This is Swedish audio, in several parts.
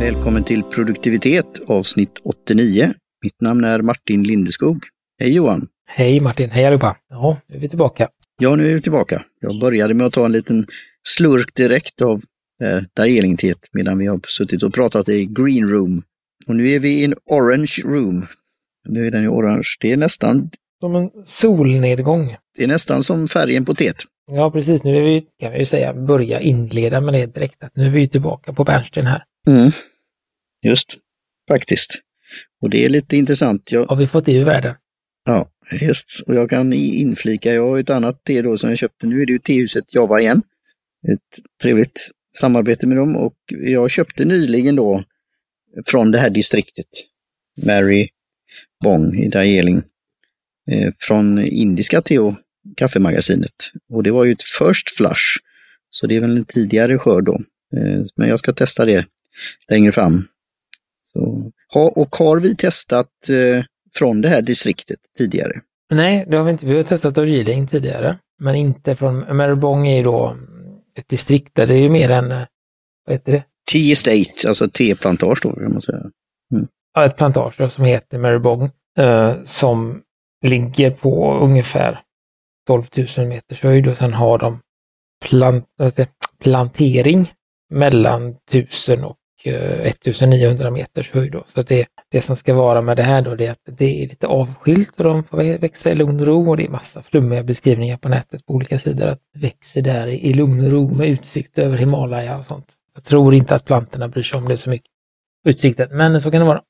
Välkommen till produktivitet avsnitt 89. Mitt namn är Martin Lindeskog. Hej Johan! Hej Martin, hej allihopa! Ja, nu är vi tillbaka. Ja, nu är vi tillbaka. Jag började med att ta en liten slurk direkt av eh, Darjeeling-teet medan vi har suttit och pratat i green room. Och nu är vi i en orange room. Nu är den i orange. Det är nästan, Som en solnedgång. det är nästan som färgen på teet. Ja, precis. Nu är vi, kan vi ju säga, börja inleda med det direkt. Att nu är vi ju tillbaka på Bernstein här. Mm. Just, faktiskt. Och det är lite intressant. Jag, Har vi fått det ur världen? Ja, just. Och jag kan inflika, jag har ett annat te då som jag köpte. Nu är det ju tehuset Java igen. Ett trevligt samarbete med dem och jag köpte nyligen då från det här distriktet, Mary Bong i Darjeeling, eh, från indiska te och kaffemagasinet. Och det var ju ett first flush, så det är väl en tidigare skörd då. Eh, Men jag ska testa det längre fram. Så, och har vi testat eh, från det här distriktet tidigare? Nej, det har vi inte. Vi har testat Darjeeling tidigare. Men inte från... Maribong är ju då ett distrikt där det är ju mer än... eh, Vad heter det? Tea Estate, alltså teplantage då kan man säga. Ja, ett plantage då, som heter Maribong. Eh, som ligger på ungefär 12 000 meters höjd och sen har de plant, plantering mellan 1000 och Eh, 1900 meters höjd. Då. Så det, det som ska vara med det här då det är att det är lite avskilt och de får växa i lugn och ro och det är massa flummiga beskrivningar på nätet på olika sidor att det växer där i, lugn och ro med utsikt över Himalaya och sånt. Jag tror inte att plantorna bryr sig om det så mycket. Utsikten, men så kan det vara.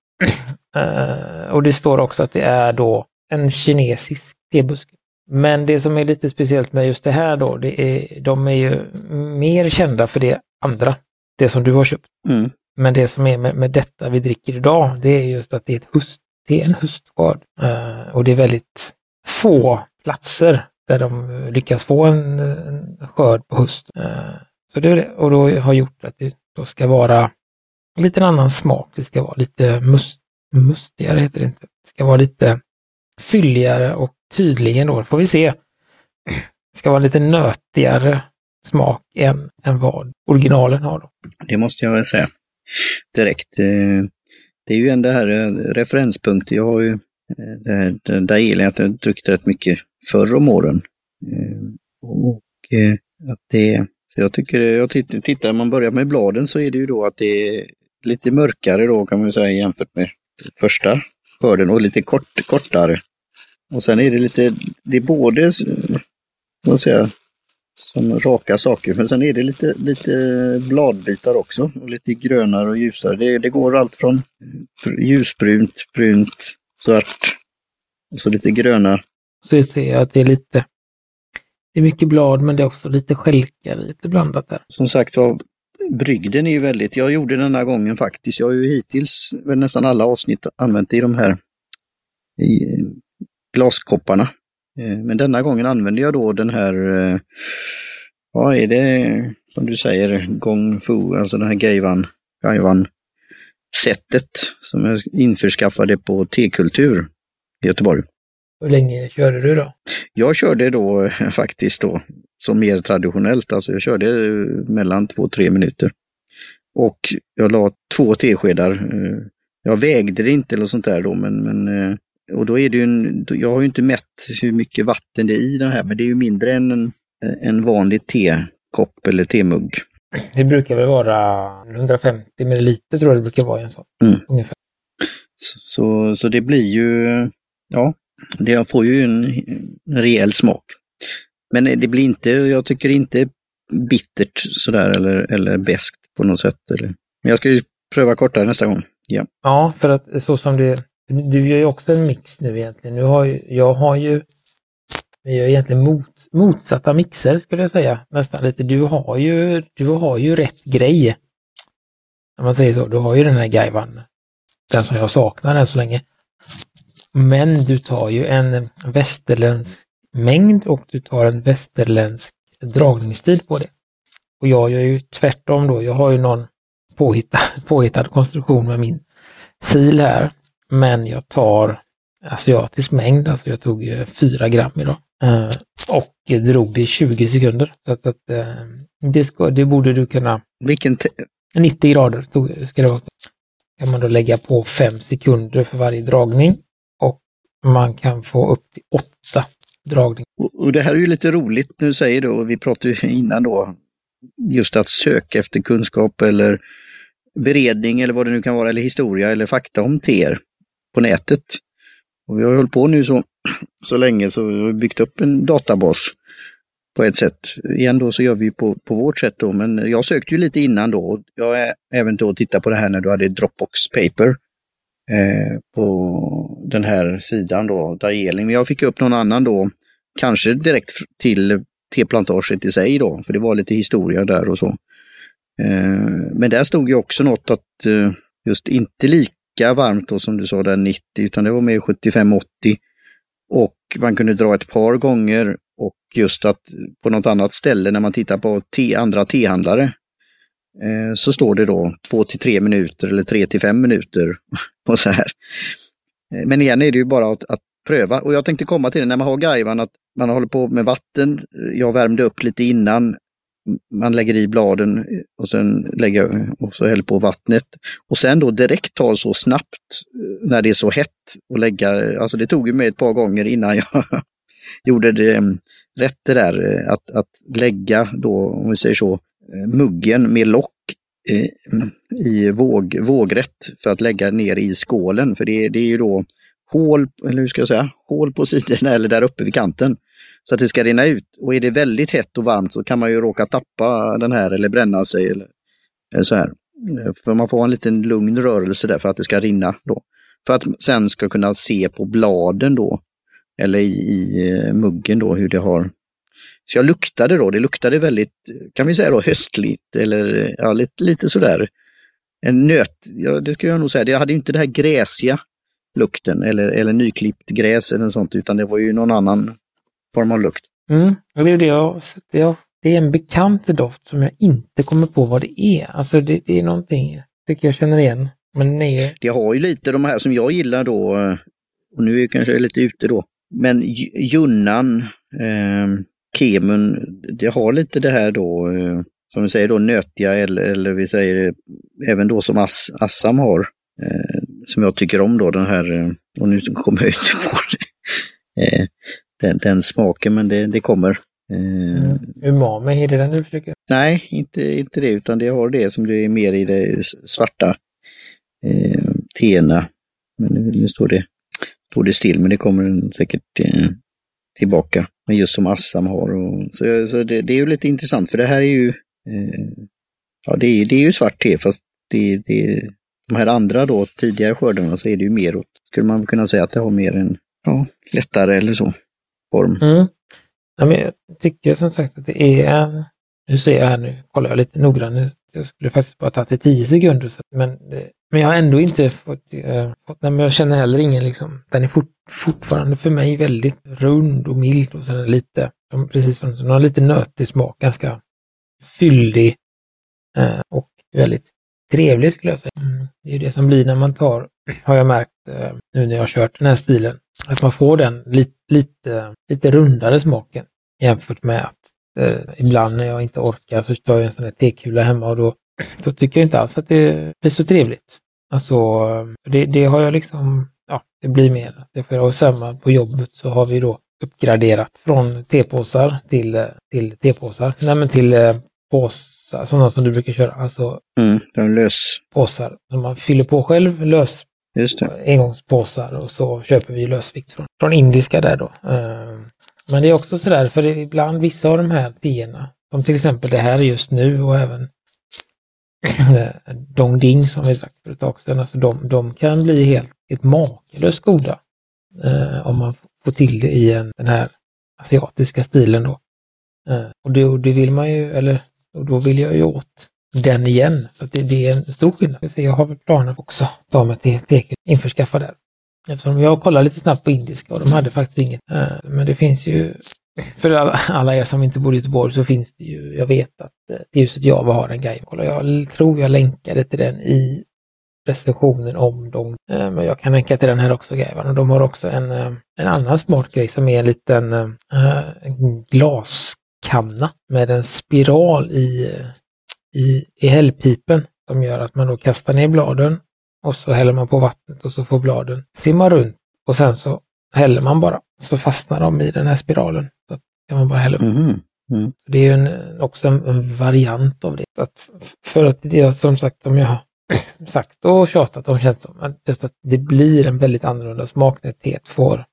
Uh, och det står också att det är då en kinesisk tebuske. Men det som är lite speciellt med just det här då, det är, de är ju mer kända för det andra, det som du har köpt. Mm. Men det som är med, med detta vi dricker idag, det är just att det är ett hust, det är en höstskörd. Eh, och det är väldigt få platser där de lyckas få en, en skörd på höst. Eh, så det och då har gjort att det då ska vara lite annan smak. Det ska vara lite must, mustigare, heter det inte. Det ska vara lite fylligare och tydligen då, får vi se. Det ska vara lite nötigare smak än, än vad originalen har. Då. Det måste jag väl säga direkt. Eh, det är ju ändå det här eh, referenspunkter. Jag har ju eh, det här det där gillar jag att jag druckit rätt mycket förr om åren. Och att det, så jag tycker, jag tittar, man börjar med bladen så är det ju då att det är lite mörkare då kan man säga jämfört med första skörden och lite kort, kortare. Och sen är det lite, det är både, vad ska jag säga, som raka saker. Men sen är det lite, lite bladbitar också. Och lite grönare och ljusare. Det, det går allt från ljusbrunt, brunt, svart och så lite gröna. Så ser jag att det är lite, det är mycket blad men det är också lite skälkar lite blandat där. Som sagt var, brygden är ju väldigt, jag gjorde denna gången faktiskt, jag har ju hittills nästan alla avsnitt använt i de här i glaskopparna. Eh, Men denna gången använde jag då den här, eh, vad är det som du säger, gong fu, alltså den här gaiwan, gaiwan sättet som jag införskaffade på T-kultur i Göteborg. Hur länge körde du då? Jag körde då eh, faktiskt då som mer traditionellt, alltså jag körde eh, mellan två och tre minuter. Och jag la två teskedar. eh, Jag vägde det inte eller sånt där då, men, men eh, och då är det ju en, jag har ju inte mätt hur mycket vatten det är i den här, men det är ju mindre än en, en vanlig tekopp eller temugg. Det brukar väl vara 150 milliliter tror jag det brukar vara i en sån. Mm. Ungefär. Så, så, så det blir ju, ja, det får ju en, en rejäl smak. Men det blir inte, jag tycker inte bittert sådär eller, eller beskt på något sätt. Eller. Men jag ska ju pröva kortare nästa gång. Ja. Ja, för att så som det, du gör ju också en mix nu egentligen. Nu har ju, jag har ju, vi gör egentligen mot, motsatta mixer skulle jag säga nästan lite. Du har ju, du har ju rätt grej. Om man säger så, du har ju den här gaivan. Den som jag saknar än så länge. Men du tar ju en västerländsk mängd och du tar en västerländsk dragningsstil på det. Och jag gör ju tvärtom då. Jag har ju någon påhittad, påhittad konstruktion med min sil här. Men jag tar asiatisk mängd, alltså jag tog eh, 4 gram idag. Eh, och drog det i 20 sekunder. Så att, att eh, det, ska, det borde du kunna. Vilken, te- 90 grader ska det vara. Kan man då lägga på 5 sekunder för varje dragning och man kan få upp till 8 dragningar. Och, och det här är ju lite roligt nu säger då, vi pratade ju innan då, just att söka efter kunskap eller beredning eller vad det nu kan vara, eller historia eller fakta om teer på nätet. Och vi har hållit på nu så, så länge så vi har byggt upp en databas på ett sätt. Igen då så gör vi på, på vårt sätt då, men jag sökte ju lite innan då. Jag är även då tittat på det här när du hade Dropbox Paper eh, på den här sidan då, Darjeeling. Men jag fick upp någon annan då, kanske direkt till teplantaget i sig då, för det var lite historia där och så. Eh, men där stod ju också något att eh, just inte lika varmt då som du sa där 90, utan det var mer 75-80. Och man kunde dra ett par gånger och just att på något annat ställe när man tittar på te, andra tehandlare eh, så står det då 2 till 3 minuter eller 3 till 5 minuter. och så här. Eh, men igen är det ju bara att, att, pröva och jag tänkte komma till det när man har gaivan att man håller på med vatten. Jag värmde upp lite innan. Man lägger i bladen och sen lägger och så häller på vattnet. Och sen då direkt ta så snabbt eh, när det är så hett och lägga, alltså det tog ju mig ett par gånger innan jag gjorde det eh, rätt det där eh, att, att lägga då, om vi säger så, muggen med lock i våg, vågrätt för att lägga ner i skålen. För det, det är ju då hål, eller hur ska jag säga, hål på sidorna eller där uppe vid kanten. Så att det ska rinna ut. Och är det väldigt hett och varmt så kan man ju råka tappa den här eller bränna sig. Eller, eller så här. Eh, för man får en liten lugn rörelse där för att det ska rinna. då. För att sen ska kunna se på bladen då eller i, i eh, muggen då hur det har. Så jag luktade då, det luktade väldigt, kan vi säga då höstligt eller ja, lite, lite sådär. En nöt, ja, det skulle jag nog säga, det hade inte den här gräsiga lukten eller, eller nyklippt gräs eller något sånt utan det var ju någon annan form av lukt. Mm, och det är det jag, det, det är en bekant doft som jag inte kommer på vad det är. Alltså det, det är någonting, tycker jag känner igen. Men nej. Det har ju lite de här som jag gillar då, och nu är jag kanske lite ute då, men Junnan, eh, Kemun, det har lite det här då, eh, som vi säger då nötiga eller, eller vi säger även då som Ass, Assam har. Eh, som jag tycker om då den här, eh, och nu kommer jag inte på det, eh, den, den, smaken men det, det kommer. Eh, mm. Umami, är det den du försöker? Nej, inte, inte det utan det har det som det är mer i det svarta eh, tena. Men nu, nu står det står det still, men det kommer säkert eh, tillbaka. Men just som Assam har. Och, så så det, det, är ju lite intressant för det här är ju eh, ja, det är, det är ju svart te fast det, det, de här andra då tidigare skördarna så är det ju mer åt, skulle man kunna säga att det har mer en ja, lättare eller så form. Mm. Ja, men jag tycker som sagt att det är en, nu ser jag här nu, kollar jag lite noggrannare, jag skulle faktiskt bara tagit det 10 sekunder, men men jag har ändå inte fått, äh, fått men jag känner heller ingen liksom, den är fort, fortfarande för mig väldigt rund och mild och sen lite, som, precis som, den har lite nötig smak, ganska fyllig äh, och väldigt trevlig skulle jag säga. Mm. Det är det som blir när man tar, har jag märkt äh, nu när jag har kört den här stilen, att man får den lite, lite, lite rundare smaken jämfört med att ibland när jag inte orkar så tar jag en sån här tekula hemma och då då tycker jag inte alls att det blir så trevligt. Alltså, det, det har jag liksom, ja, det blir mer. Får jag samma på jobbet så har vi då uppgraderat från tepåsar till, till tepåsar, nej men till eh, påsar, sådana som du brukar köra, alltså mm, de lös. påsar som man fyller på själv, lös Just det. engångspåsar och så köper vi lösvikt från, från indiska där då. Ehm, men det är också sådär, för ibland vissa av de här teerna, som till exempel det här just nu och även eh, Dongding som vi sagt för ett tag sedan, alltså de, de kan bli helt, helt makalöst goda. Eh, om man får till det i en, den här asiatiska stilen då. Eh, och, det, och det vill man ju, eller och då vill jag ju åt den igen. Så det, det, är en stor skillnad. Jag har planer också att ta mig till teket, införskaffa där. Eftersom jag kollade lite snabbt på indiska och de hade faktiskt inget. Eh, men det finns ju för alla, alla er som inte bor i Göteborg så finns det ju, jag vet att eh, det huset Java har en guide. Jag tror jag länkade till den i recensionen om dem. Eh, men jag kan länka till den här också, Gaivan. Och de har också en, en annan smart grej som är en liten en glaskanna med en spiral i, i, i hällpipen som gör att man då kastar ner bladen och så häller man på vattnet och så får bladen simma runt och sen så häller man bara. Så fastnar de i den här spiralen. Så kan man bara hälla på. Mhm. Mm. Det är ju en, också en, en variant av det. Att för att det är som sagt, som jag har sagt och tjatat om känns som, att just att det blir en väldigt annorlunda smak när teet får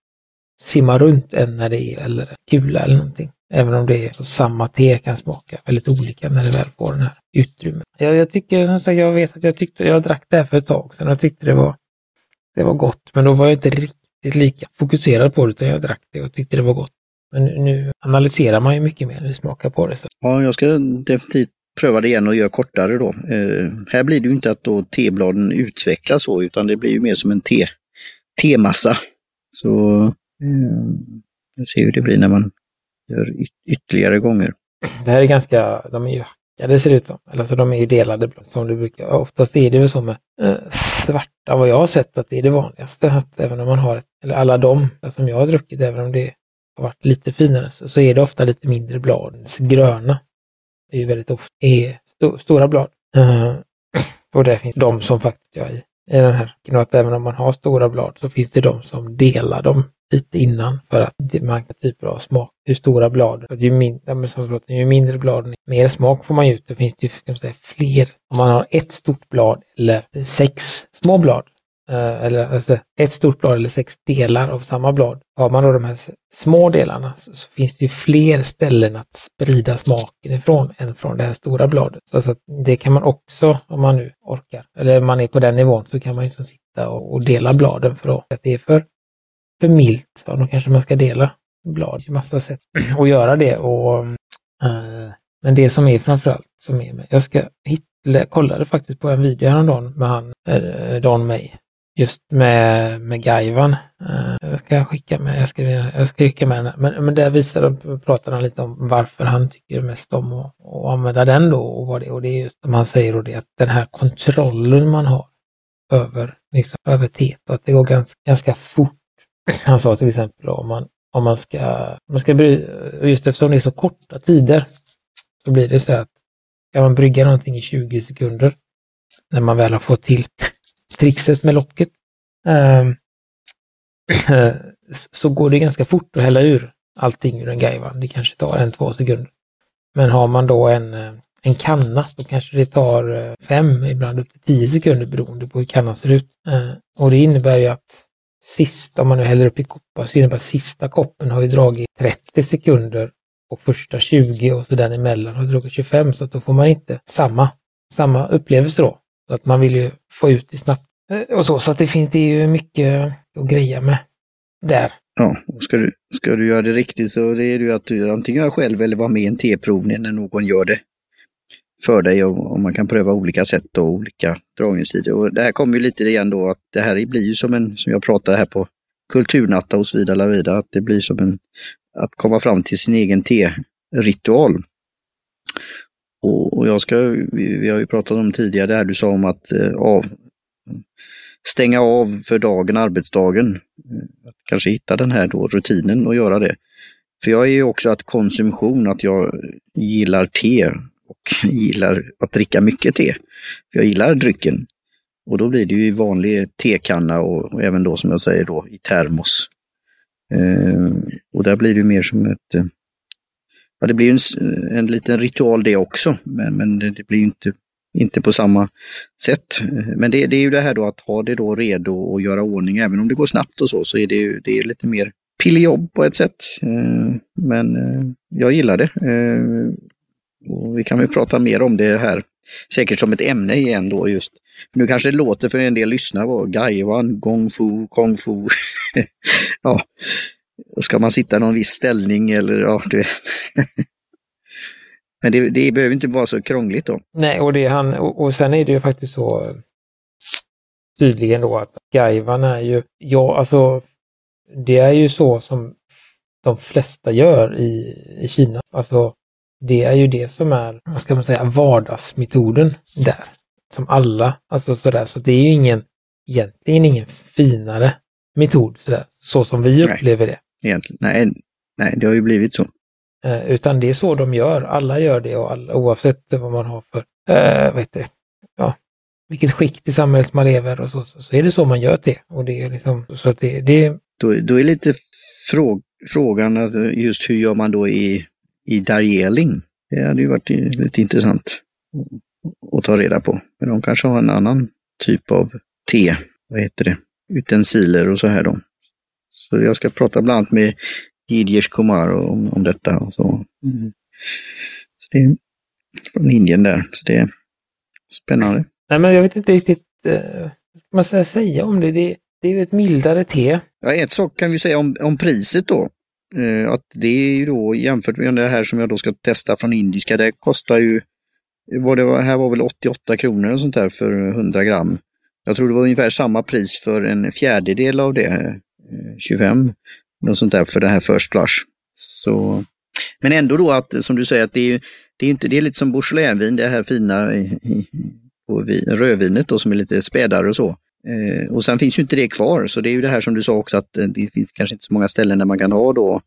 simma runt än när det är eller kula eller någonting. Även om det är så samma te kan smaka väldigt olika när det väl får den här utrymmet. Jag, jag tycker, som sagt, jag vet att jag tyckte, jag drack det här för ett tag sedan och tyckte det var, det var gott. Men då var jag inte riktigt lika fokuserad på det utan jag drack det och tyckte det var gott. Men nu, nu analyserar man ju mycket mer när vi smakar på det. Så. Ja, jag ska definitivt pröva det igen och göra kortare då. Eh, här blir det ju inte att då tebladen utvecklas så, utan det blir ju mer som en te, temassa. Så Ehm, vi ser hur det blir när man gör yt ytterligare gånger. Det här är ganska, de är ju hackade ser det ut som. Eller så de är ju delade som det brukar. Oftast är det väl så med eh, svarta, vad jag har sett att det är det vanligaste. Att även om man har, ett, eller alla de som jag har druckit, även om det har varit lite finare, så, så är det ofta lite mindre blad. Gröna Det är ju väldigt ofta är st stora blad. Eh, och det finns de som faktiskt jag i, i den här. och Att även om man har stora blad så finns det de som delar dem lite innan för att man kan typer av smak. Hur stora bladen. ju, min, ja, ju mindre blad, mer smak får man ut. Då finns ju kan man säga, fler. Om man har ett stort blad eller sex små blad eh, eller alltså, ett stort blad eller sex delar av samma blad. Har man då de här små delarna så, så finns det ju fler ställen att sprida smaken ifrån än från det här stora bladet. Så alltså, det kan man också, om man nu orkar, eller man är på den nivån, så kan man ju liksom sitta och, och, dela bladen för att det är för, för milt. Ja, då kanske man ska dela blad i massa sätt och göra det. Och, eh, men det som är framförallt som är med, jag ska hitta, kollade faktiskt på en video häromdagen med han, eh, Don May, just med, med Gaivan. Eh, jag ska skicka med, jag ska, jag ska skicka med den. Men, men där visar de, pratar han lite om varför han tycker mest om att, att använda den då och vad det Och det är just som han säger då det att den här kontrollen man har över, liksom, över teet och att det går ganska, ganska fort. Han sa till exempel om man, om man ska, om man ska bry, just eftersom det är så korta tider så blir det så att kan man brygga någonting i 20 sekunder när man väl har fått till trixet med locket ehm, så går det ganska fort att hälla ur allting ur en gajvan. Det kanske tar en, två sekunder. Men har man då en, en kanna så kanske det tar eh, fem, ibland upp till tio sekunder beroende på hur kannan ser ut. Eh, och det innebär ju att sista, om man nu häller upp i koppar, så alltså innebär att sista koppen har ju dragit 30 sekunder och första 20 och så den emellan har dragit 25 så att då får man inte samma, samma upplevelse då. Så att man vill ju få ut det snabbt. Eh, och så, så att det finns det är ju mycket att greja med där. Ja, och ska du, ska du göra det riktigt så det är det ju att du antingen gör själv eller var med i en T-provning när någon gör det för dig och, och, man kan pröva olika sätt och olika dragningstider. Och det här kommer ju lite igen då att det här blir ju som en, som jag pratade här på Kulturnatta och så vidare, vidare att det blir som en, att komma fram till sin egen te-ritual. Och, och jag ska, vi, vi, har ju pratat om tidigare det här du sa om att eh, av, stänga av för dagen, arbetsdagen. Att kanske hitta den här då rutinen och göra det. För jag är ju också att konsumtion, att jag gillar te gillar att dricka mycket te. För jag gillar drycken. Och då blir det ju i vanlig tekanna och, och även då som jag säger då i termos. Eh, och där blir det mer som ett eh, Ja, det blir en, eh, en liten ritual det också, men, men det, det blir inte, inte på samma sätt. Eh, men det, det, är ju det här då att ha det då redo och göra ordning, även om det går snabbt och så, så är det, ju, det är lite mer pilljobb på ett sätt. Eh, men eh, jag gillar det. Ehm, och vi kan väl prata mer om det här, säkert som ett ämne igen då just. Nu kanske det låter för en del lyssnare, Gaiwan, Gong Fu, Kong Fu. ja, Ska man sitta i någon viss ställning eller ja, du vet. Men det, det, behöver inte vara så krångligt då. Nej, och, det han, och, och sen är det ju faktiskt så eh, tydligen då att Gaivan är ju, ja alltså det är ju så som de flesta gör i, i Kina. Alltså det är ju det som är, vad ska man säga, vardagsmetoden där. Som alla, alltså sådär, så det är ju ingen, egentligen ingen finare metod sådär, så som vi upplever det egentligen. Nej, nej, det har ju blivit så. Eh, utan det är så de gör. Alla gör det och alla, oavsett vad man har för, eh, vad heter det, ja, vilket skikt i samhället man lever och så, så, så är det så man gör det. Och det är liksom, så att det, det... Då, då är lite frå, frågan just hur gör man då i, i Darjeeling? Det hade ju varit lite intressant att ta reda på. Men de kanske har en annan typ av te, vad heter det, utensiler och så här då. Så jag ska prata bland annat med Gidjesh Kumar om, om detta. Och så. Mm. så det är från Indien där, så det är spännande. Nej men jag vet inte riktigt eh, vad ska man säga om det. det. Det är ju ett mildare te. Ja, ett sak kan vi säga om, om priset då. Eh, att det är ju då jämfört med det här som jag då ska testa från indiska, det kostar ju, var det här var väl 88 kronor och sånt där för 100 gram. Jag tror det var ungefär samma pris för en fjärdedel av det, eh, 25, något sånt där för det här First Flush. Så, men ändå då att, som du säger, att det är, det är, inte, det är lite som Beaujolaislvin, det här fina på rödvinet då som är lite spädare och så. Eh, och sen finns ju inte det kvar, så det är ju det här som du sa också att eh, det finns kanske inte så många ställen där man kan ha då,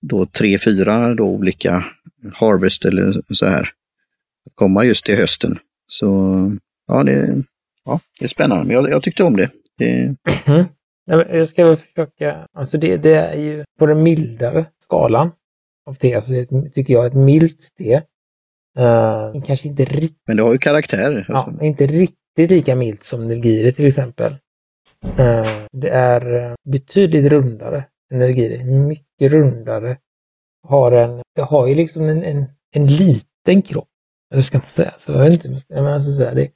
då tre, fyra då olika harvest eller så här. Komma just till hösten. Så ja, det, ja, det är spännande. Men jag, jag tyckte om det. det... Mm. Jag ska väl försöka, alltså det, det är ju på den mildare skalan av te, alltså det tycker jag ett milt te. Uh, kanske inte riktigt... Men det har ju karaktär. Alltså. Ja, inte riktigt lika milt som Nilgiri till exempel. Uh, det är eh, betydligt rundare än Nilgiri. Mycket rundare. Har en, det har ju liksom en, en, en liten kropp. Eller ska man säga så? Jag vet inte, men alltså så här, det,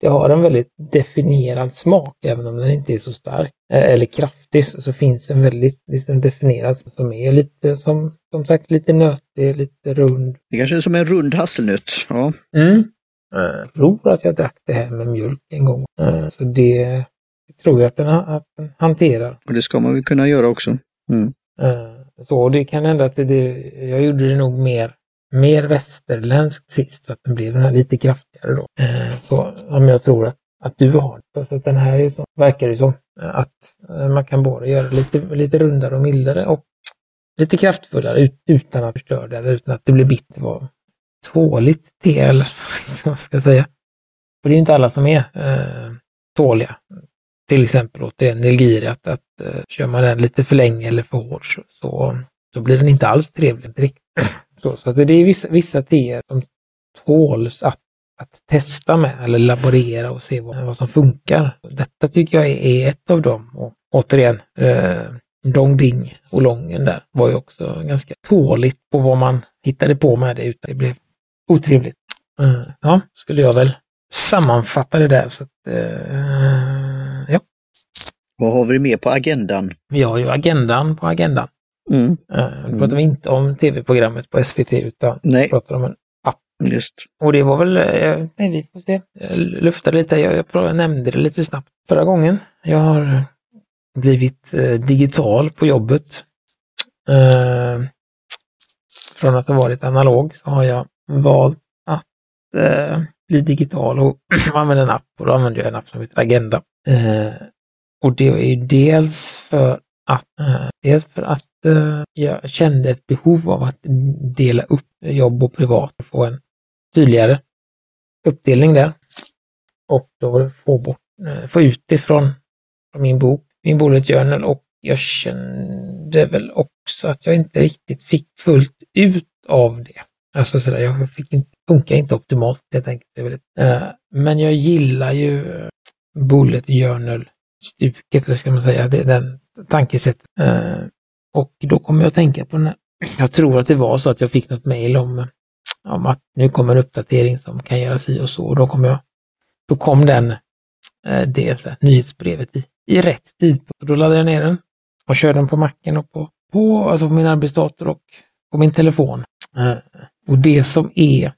det har en väldigt definierad smak, även om den inte är så stark eh, eller kraftig, så, finns en väldigt liksom, definierad som är lite, som, som sagt, lite nötig, lite rund. Det kanske är som en rund hasselnöt. Ja. Mm. Eh, jag tror att jag drack det här med mjölk en gång. Eh, så det tror jag att den, att den hanterar. Och det ska man väl kunna göra också. Mm. Så det kan hända att det, det, jag gjorde det nog mer mer västerländskt sist så att den blev den här lite kraftigare då. Eh, så om jag tror att, att du har det. Så att den här är så, verkar det som eh, att eh, man kan både göra lite, lite rundare och mildare och lite kraftfullare utan att förstöra det, eller utan att det blir bitter. Tåligt te eller vad ska jag säga. För det är inte alla som är eh, tåliga. Till exempel återigen Nilgiri, att, att eh, kör man den lite för länge eller för hårt så, så, så blir den inte alls trevlig. Så, så det är vissa, vissa teer som tåls att, att testa med eller laborera och se vad, vad som funkar. Detta tycker jag är ett av dem. Och återigen, eh, Dong Ding och Lången där var ju också ganska tåligt på vad man hittade på med det utan det blev otrevligt. Eh, ja, skulle jag väl sammanfatta det där. Så att, eh, ja. Vad har vi mer på agendan? Vi har ju agendan på agendan. Mm. Uh, då pratar vi inte om tv-programmet på SVT utan Nej. pratar om en app. Just. Och det var väl, uh, nej vi får se, jag luftade lite, jag, jag nämnde det lite snabbt förra gången. Jag har blivit uh, digital på jobbet. från att ha varit analog så har jag valt att eh, bli digital och använda en app och då använder jag en app som heter Agenda. Eh, och det är dels för att, eh, dels för att Eh, jag kände ett behov av att dela upp jobb och privat och få en tydligare uppdelning där. Och då var få, bort, eh, få ut det från, från min bok, min bullet journal och jag kände väl också att jag inte riktigt fick fullt ut av det. Alltså sådär, jag fick inte, funkar inte optimalt helt enkelt. Eh, men jag gillar ju eh, bullet journal-stuket, eller ska man säga, det, den tankesättet. Eh, och då kommer jag att tänka på när, jag tror att det var så att jag fick något mejl om, eh, om att nu kommer en uppdatering som kan göra si och så. Och då kom jag, då kom den, eh, det så här, nyhetsbrevet i, i rätt tid. Då laddade jag ner den och körde den på macken och på, på, alltså på min arbetsdator och på min telefon. Eh, och det som är,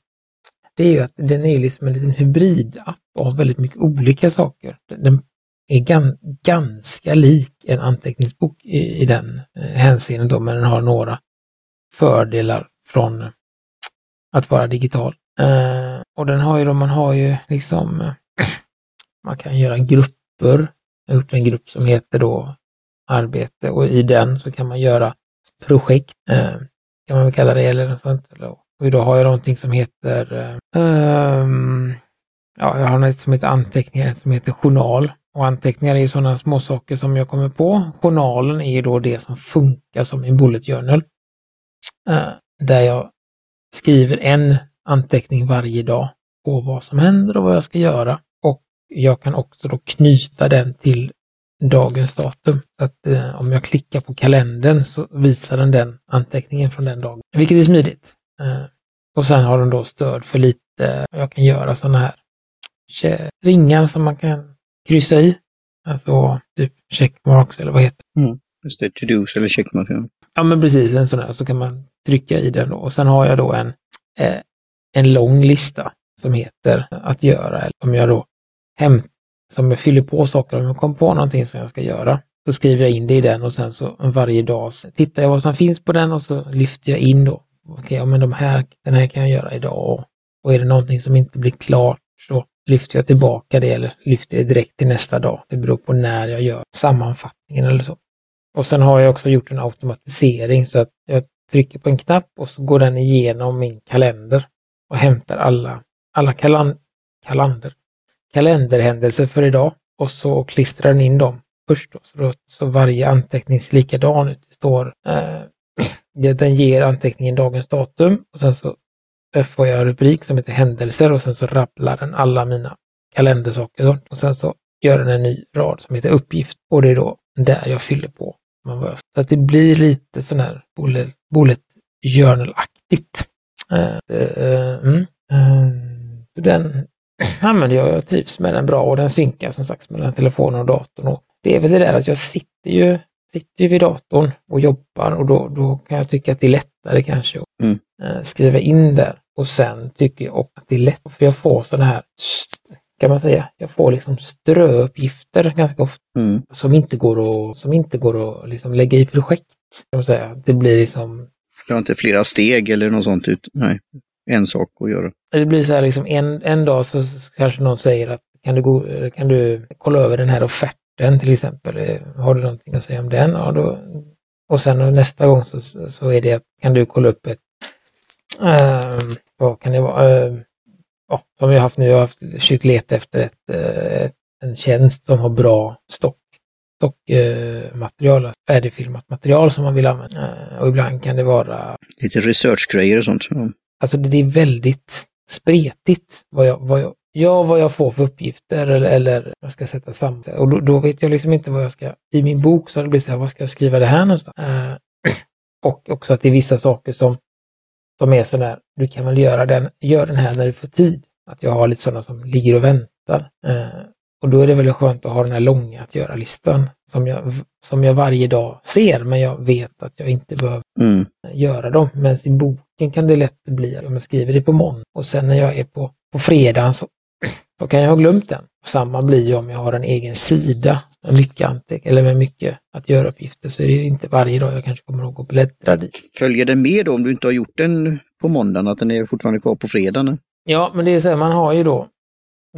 det är ju att den är liksom en liten hybridapp av väldigt mycket olika saker. Den är gan, ganska lik en anteckningsbok i, i den eh, hänseendet då, men den har några fördelar från att vara digital. Eh, och den har ju då, man har ju liksom, eh, man kan göra grupper. Jag har gjort en grupp som heter då arbete och i den så kan man göra projekt, eh, kan man väl kalla det, eller något sånt. Och idag har jag någonting som heter um, ja, jag har något som heter anteckningar, som heter journal. Och anteckningar är sådana små saker som jag kommer på. Journalen är då det som funkar som en bullet journal. Uh, där jag skriver en anteckning varje dag på vad som händer och vad jag ska göra. Och jag kan också då knyta den till dagens datum. Så att eh, om jag klickar på kalendern så visar den den anteckningen från den dagen. Vilket är smidigt. Eh, och sen har den då stöd för lite, jag kan göra sådana här ringar som man kan kryssa i. Alltså typ checkmarks eller vad heter det? Mm. Just det, to-dos eller checkmarks. Ja. ja men precis, en sån här. Så kan man trycka i den då. Och sen har jag då en, eh, en lång lista som heter att göra. Eller om jag då häm, som jag fyller på saker, om jag kommer på någonting som jag ska göra, så skriver jag in det i den och sen så varje dag så tittar jag vad som finns på den och så lyfter jag in då. Okej, okay, ja, men de här, den här kan jag göra idag och är det någonting som inte blir klart så lyfter jag tillbaka det eller lyfter det direkt till nästa dag. Det beror på när jag gör sammanfattningen eller så. Och sen har jag också gjort en automatisering så att jag trycker på en knapp och så går den igenom min kalender och hämtar alla, alla kalan, kalender, kalenderhändelser för idag och så klistrar den in dem först. Då, så, då, så varje anteckning ser likadan ut. Det står, eh, den ger anteckningen dagens datum och sen så får jag en rubrik som heter händelser och sen så rabblar den alla mina kalendersaker och sen så gör den en ny rad som heter uppgift och det är då där jag fyller på. Så att det blir lite sån här bullet, bullet journal-aktigt. Uh, eh, uh, eh, uh, mm. eh, den använder jag, jag trivs med den bra och den synkar som sagt mellan telefonen och datorn. Och det är väl det där att jag sitter ju, sitter ju vid datorn och jobbar och då, då kan jag tycka att det är lättare kanske att mm. skriva in där. Och sen tycker jag också att det är lätt för jag får sådana här, kan man säga, jag får liksom ströuppgifter ganska ofta. Mm. Som inte går att, som inte går att liksom lägga i projekt. Kan man säga. Det blir liksom... Det har inte flera steg eller något sånt ut. Nej, en sak att göra. Det blir så här liksom en, en dag så kanske någon säger att kan du, gå, kan du kolla över den här offerten till exempel? Har du någonting att säga om den? Ja, då, och sen nästa gång så, så är det att kan du kolla upp ett uh, vad kan det vara? Uh, ja, som har haft nu, jag har haft, försökt leta efter ett, uh, en tjänst som har bra stock stockmaterial, uh, färdigfilmat material som man vill använda. Och ibland kan det vara... Lite researchgrejer och sånt. Ja. Alltså det är väldigt spretigt vad jag, vad jag, ja, vad jag får för uppgifter eller, eller jag ska sätta samman. Och då, då, vet jag liksom inte vad jag ska, i min bok så har det blivit så här, vad ska jag skriva det här någonstans? Uh, och också att det är vissa saker som som är sådär, du kan väl göra den, gör den här när du får tid. Att jag har lite sådana som ligger och väntar. Eh, och då är det väldigt skönt att ha den här långa att göra-listan som jag, som jag varje dag ser, men jag vet att jag inte behöver mm. göra dem. Men i boken kan det lätt bli att jag skriver det på måndag och sen när jag är på, på fredagen så då kan jag ha glömt den. Samma blir ju om jag har en egen sida med mycket anteck eller med mycket att göra-uppgifter så är det inte varje dag jag kanske kommer ihåg att bläddra dit. Följer den med då om du inte har gjort den på måndagen, att den är fortfarande kvar på fredagen? Ja, men det är så här, man har ju då,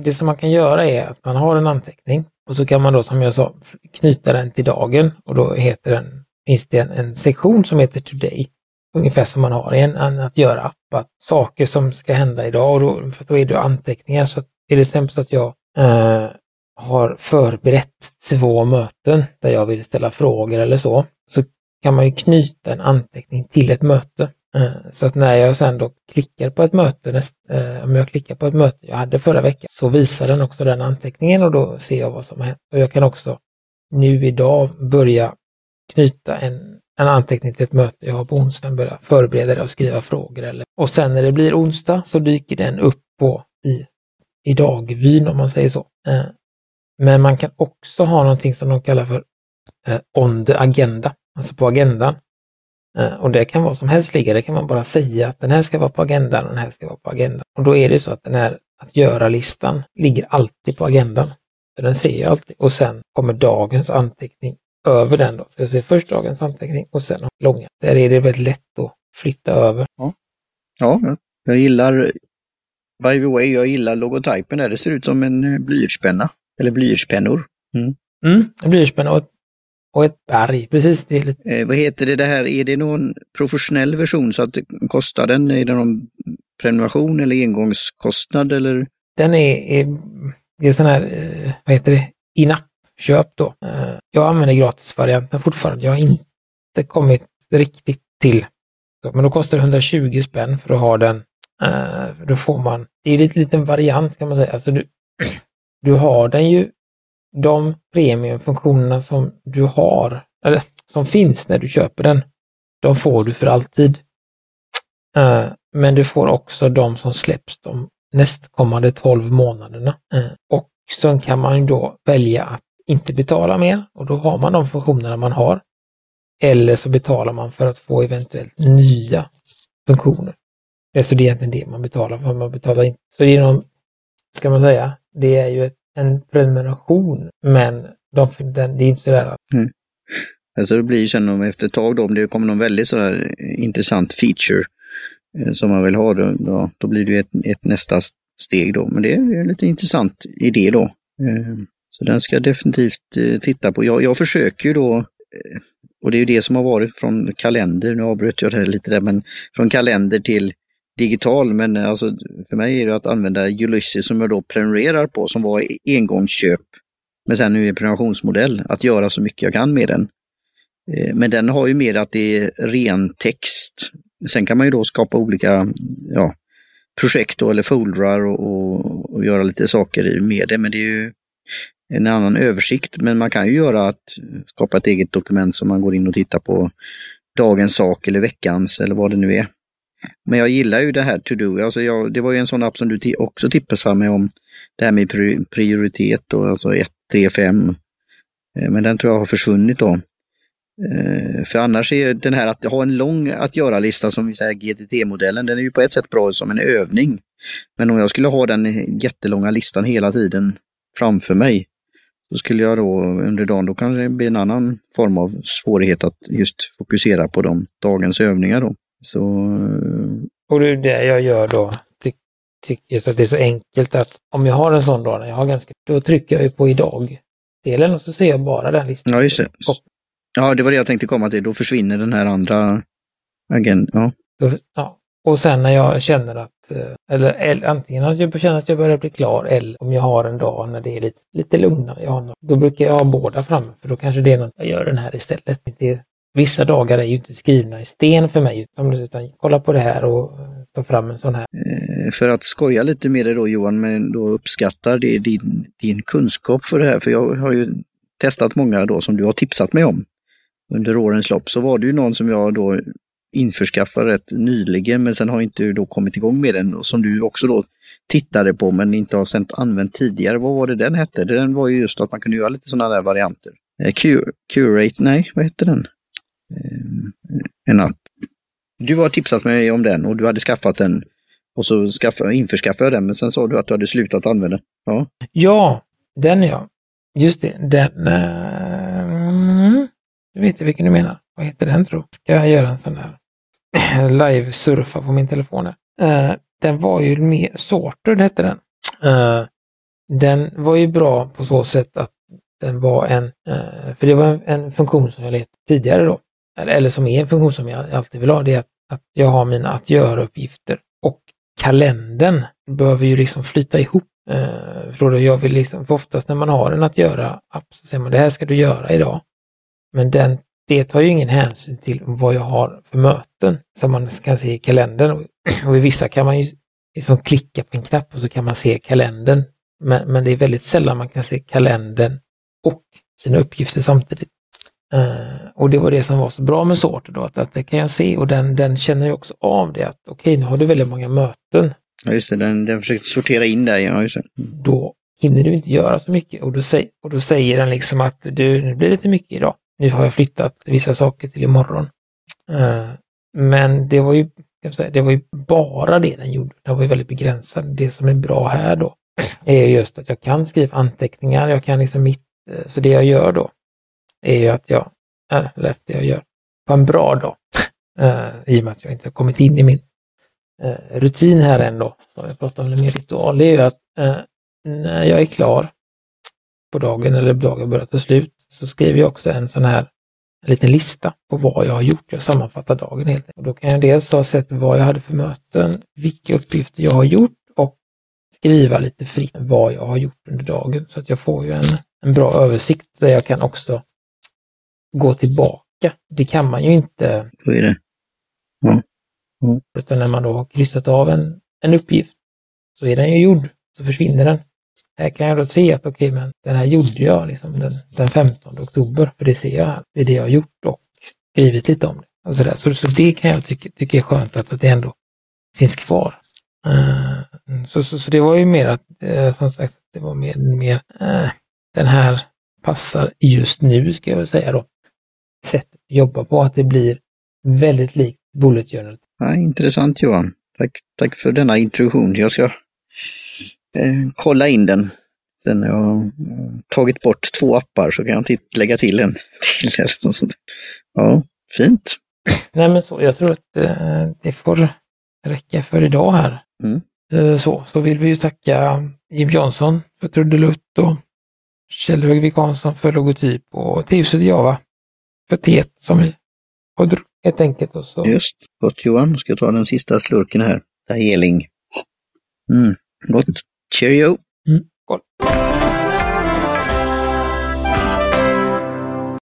det som man kan göra är att man har en anteckning och så kan man då som jag sa knyta den till dagen och då heter den, finns det en, en sektion som heter Today. Ungefär som man har i en, en att göra-app, att saker som ska hända idag och då, för då är det anteckningar så att är det exempel så att jag eh, har förberett två möten där jag vill ställa frågor eller så, så kan man ju knyta en anteckning till ett möte. Eh, så att när jag sen då klickar på ett möte, eh, om jag klickar på ett möte jag hade förra veckan, så visar den också den anteckningen och då ser jag vad som har hänt. Och jag kan också nu idag börja knyta en, en anteckning till ett möte jag har på onsdagen, börja förbereda det och skriva frågor. Eller, och sen när det blir onsdag så dyker den upp på i i dagvyn om man säger så. Eh, men man kan också ha någonting som de kallar för eh, on the agenda, alltså på agendan. Eh, och det kan vara som helst ligga, det kan man bara säga att den här ska vara på agendan och den här ska vara på agendan. Och då är det så att den här att göra-listan ligger alltid på agendan. Så den ser jag alltid och sen kommer dagens anteckning över den då. Så jag ser först dagens anteckning och sen långa. Där är det väldigt lätt att flytta över. Ja, ja jag gillar By the way, jag gillar logotypen där. Det ser ut som en eh, blyertspenna. Eller blyertspennor. Mm. Mm, en blyertspenna och, och ett berg. Precis. Det lite... eh, vad heter det, det här? Är det någon professionell version så att kostar den? Är det någon prenumeration eller engångskostnad eller? den är, är, det är sån här, eh, vad heter det, in-app-köp då. Eh, jag använder gratisvarianten fortfarande. Jag har inte kommit riktigt till. Men då kostar det 120 spänn för att ha den. Eh, då får man, det är en liten variant kan man säga. Alltså du, du har den ju, de premiumfunktionerna som du har, eller som finns när du köper den, de får du för alltid. Eh, men du får också de som släpps de nästkommande 12 månaderna. Eh, och sen kan man då välja att inte betala mer och då har man de funktionerna man har. Eller så betalar man för att få eventuellt nya funktioner. Det så det är egentligen det man betalar för. Man betalar inte. Så genom, ska man säga, det är ju en prenumeration men de, den, det är inte sådär mm. Alltså det blir sen efter ett tag då, om det kommer någon väldigt sådär intressant feature Eh, som man vill ha, då, då blir det ett, ett nästa steg då. Men det är en lite intressant idé då. Eh, så den ska jag definitivt eh, titta på. Jag, jag försöker ju då, eh, och det är ju det som har varit från kalender, nu avbröt jag det lite där, men från kalender till digital, men eh, alltså för mig är det att använda Ulysses som jag då prenumererar på, som var e-, engångsköp, men sen nu är prenumerationsmodell, att göra så mycket jag kan med den. Eh, men den har ju mer att det är ren text Sen kan man ju då skapa olika ja, projekt då, eller foldrar och, och, och, göra lite saker med det, men det är ju en annan översikt. Men man kan ju göra att skapa ett eget dokument som man går in och tittar på dagens sak eller veckans eller vad det nu är. Men jag gillar ju det här to do. Alltså jag, det var ju en sån app som du också tipsade mig om. Det här med prioritet och alltså 1, 3, 5. Men den tror jag har försvunnit då. Eh, för annars är den här att ha en lång att göra-lista som vi säger GTT-modellen, den är ju på ett sätt bra som en övning. Men om jag skulle ha den jättelånga listan hela tiden framför mig, då skulle jag då under dagen, då kanske det blir en annan form av svårighet att just fokusera på de dagens övningar då. Så... Eh, Och det är det jag gör då. Tycker Ty att det är så enkelt att om jag har en sån dag, när jag har ganska, då trycker jag ju på idag-delen och så ser jag bara den listan. Ja, just det. Ja, det var det jag tänkte komma till. Då försvinner den här andra agendan. Ja. ja. Och sen när jag känner att, eh, eller, eller antingen att jag känner att jag börjar bli klar eller om jag har en dag när det är lite, lite lugnare. Jag har, då brukar jag ha båda framme för då kanske det är något jag gör den här istället. Det, vissa dagar är ju inte skrivna i sten för mig utan, utan kolla på det här och eh, ta fram en sån här. Eh, för att skoja lite med dig då Johan, men då uppskattar det din, din kunskap för det här. För jag har ju testat många då som du har tipsat mig om under årens lopp så var det ju någon som jag då införskaffade rätt nyligen men sen har inte då kommit igång med den och som du också då tittade på men inte har sen använt tidigare. Vad var det den hette? Den var ju just att man kunde göra lite sådana där varianter. Eh, Curate, nej vad hette den? Eh, en app. Du har tipsat mig om den och du hade skaffat den och så skaffa, införskaffade jag den men sen sa du att du hade slutat använda. Ja, ja den ja. Just det, den, eh, mm, äh, du vet vilken du menar. Vad heter den tror Ska jag göra en sån här live-surfa på min telefon? Uh, den var ju mer, Sorted hette den. Uh, den var ju bra på så sätt att den var en, uh, för det var en, en funktion som jag letade tidigare då, eller, som är en funktion som jag alltid vill ha, det är att, att jag har mina att göra-uppgifter och kalendern behöver ju liksom flyta ihop. Eh, för då jag vill liksom, för oftast när man har en att göra-app så säger man det här ska du göra idag. Men den, det tar ju ingen hänsyn till vad jag har för möten som man kan se i kalendern. Och i vissa kan man ju liksom klicka på en knapp och så kan man se kalendern. Men, men det är väldigt sällan man kan se kalendern och sina uppgifter samtidigt. Uh, och det var det som var så bra med Sorter då, att, att det kan jag se och den, den känner ju också av det att okej, okay, nu har du väldigt många möten. Ja just det, den, den försökte sortera in där, ja just det. Då hinner du inte göra så mycket och då, säg, och då säger den liksom att du, nu blir det lite mycket idag nu har jag flyttat vissa saker till imorgon. Uh, men det var ju säga, det var ju bara det den gjorde. Det var ju väldigt begränsad. Det som är bra här då är just att jag kan skriva anteckningar. Jag kan liksom mitt, uh, så det jag gör då är ju att jag, eller det jag gör på en bra dag, eh, i och med att jag inte har kommit in i min eh, rutin här ändå, så jag pratar om min mer ritual, det är ju att eh, när jag är klar på dagen eller dagen börjar ta slut så skriver jag också en sån här en liten lista på vad jag har gjort. Jag sammanfattar dagen helt enkelt. Och då kan jag dels ha sett vad jag hade för möten, vilka uppgifter jag har gjort och skriva lite fritt vad jag har gjort under dagen. Så att jag får ju en, en bra översikt där jag kan också gå tillbaka. Det kan man ju inte. Så är det. Mm. Mm. Utan när man då har kryssat av en, en uppgift så är den ju gjord, så försvinner den. Här kan jag då se att okej, okay, men den här gjorde jag liksom den, den 15 oktober, för det ser jag här. Det är det jag har gjort och skrivit lite om det. Och så, där. så, så det kan jag tycka, tycka är skönt att, att det ändå finns kvar. Uh, så, så, så, det var ju mer att, uh, som sagt, det var mer, mer uh, den här passar just nu, ska jag väl säga då, sättet att jobba på, att det blir väldigt likt Bullet Journal. Ja, intressant Johan. Tack, tack för denna introduktion. Jag ska eh, kolla in den. Sen när jag har tagit bort två appar så kan jag lägga till en till. Eller något sånt. Ja, fint. Nej men så, jag tror att eh, det får räcka för idag här. Mm. Eh, så, så vill vi ju tacka Jim Johnson för trudelutt och Kjell Högvik Hansson för logotyp och Tehuset Java för teet som vi har druckit helt enkelt. Och så. Just, gott Johan. Ska jag ta den sista slurken här. Daheling. Mm, gott. Cheerio! Mm, gott.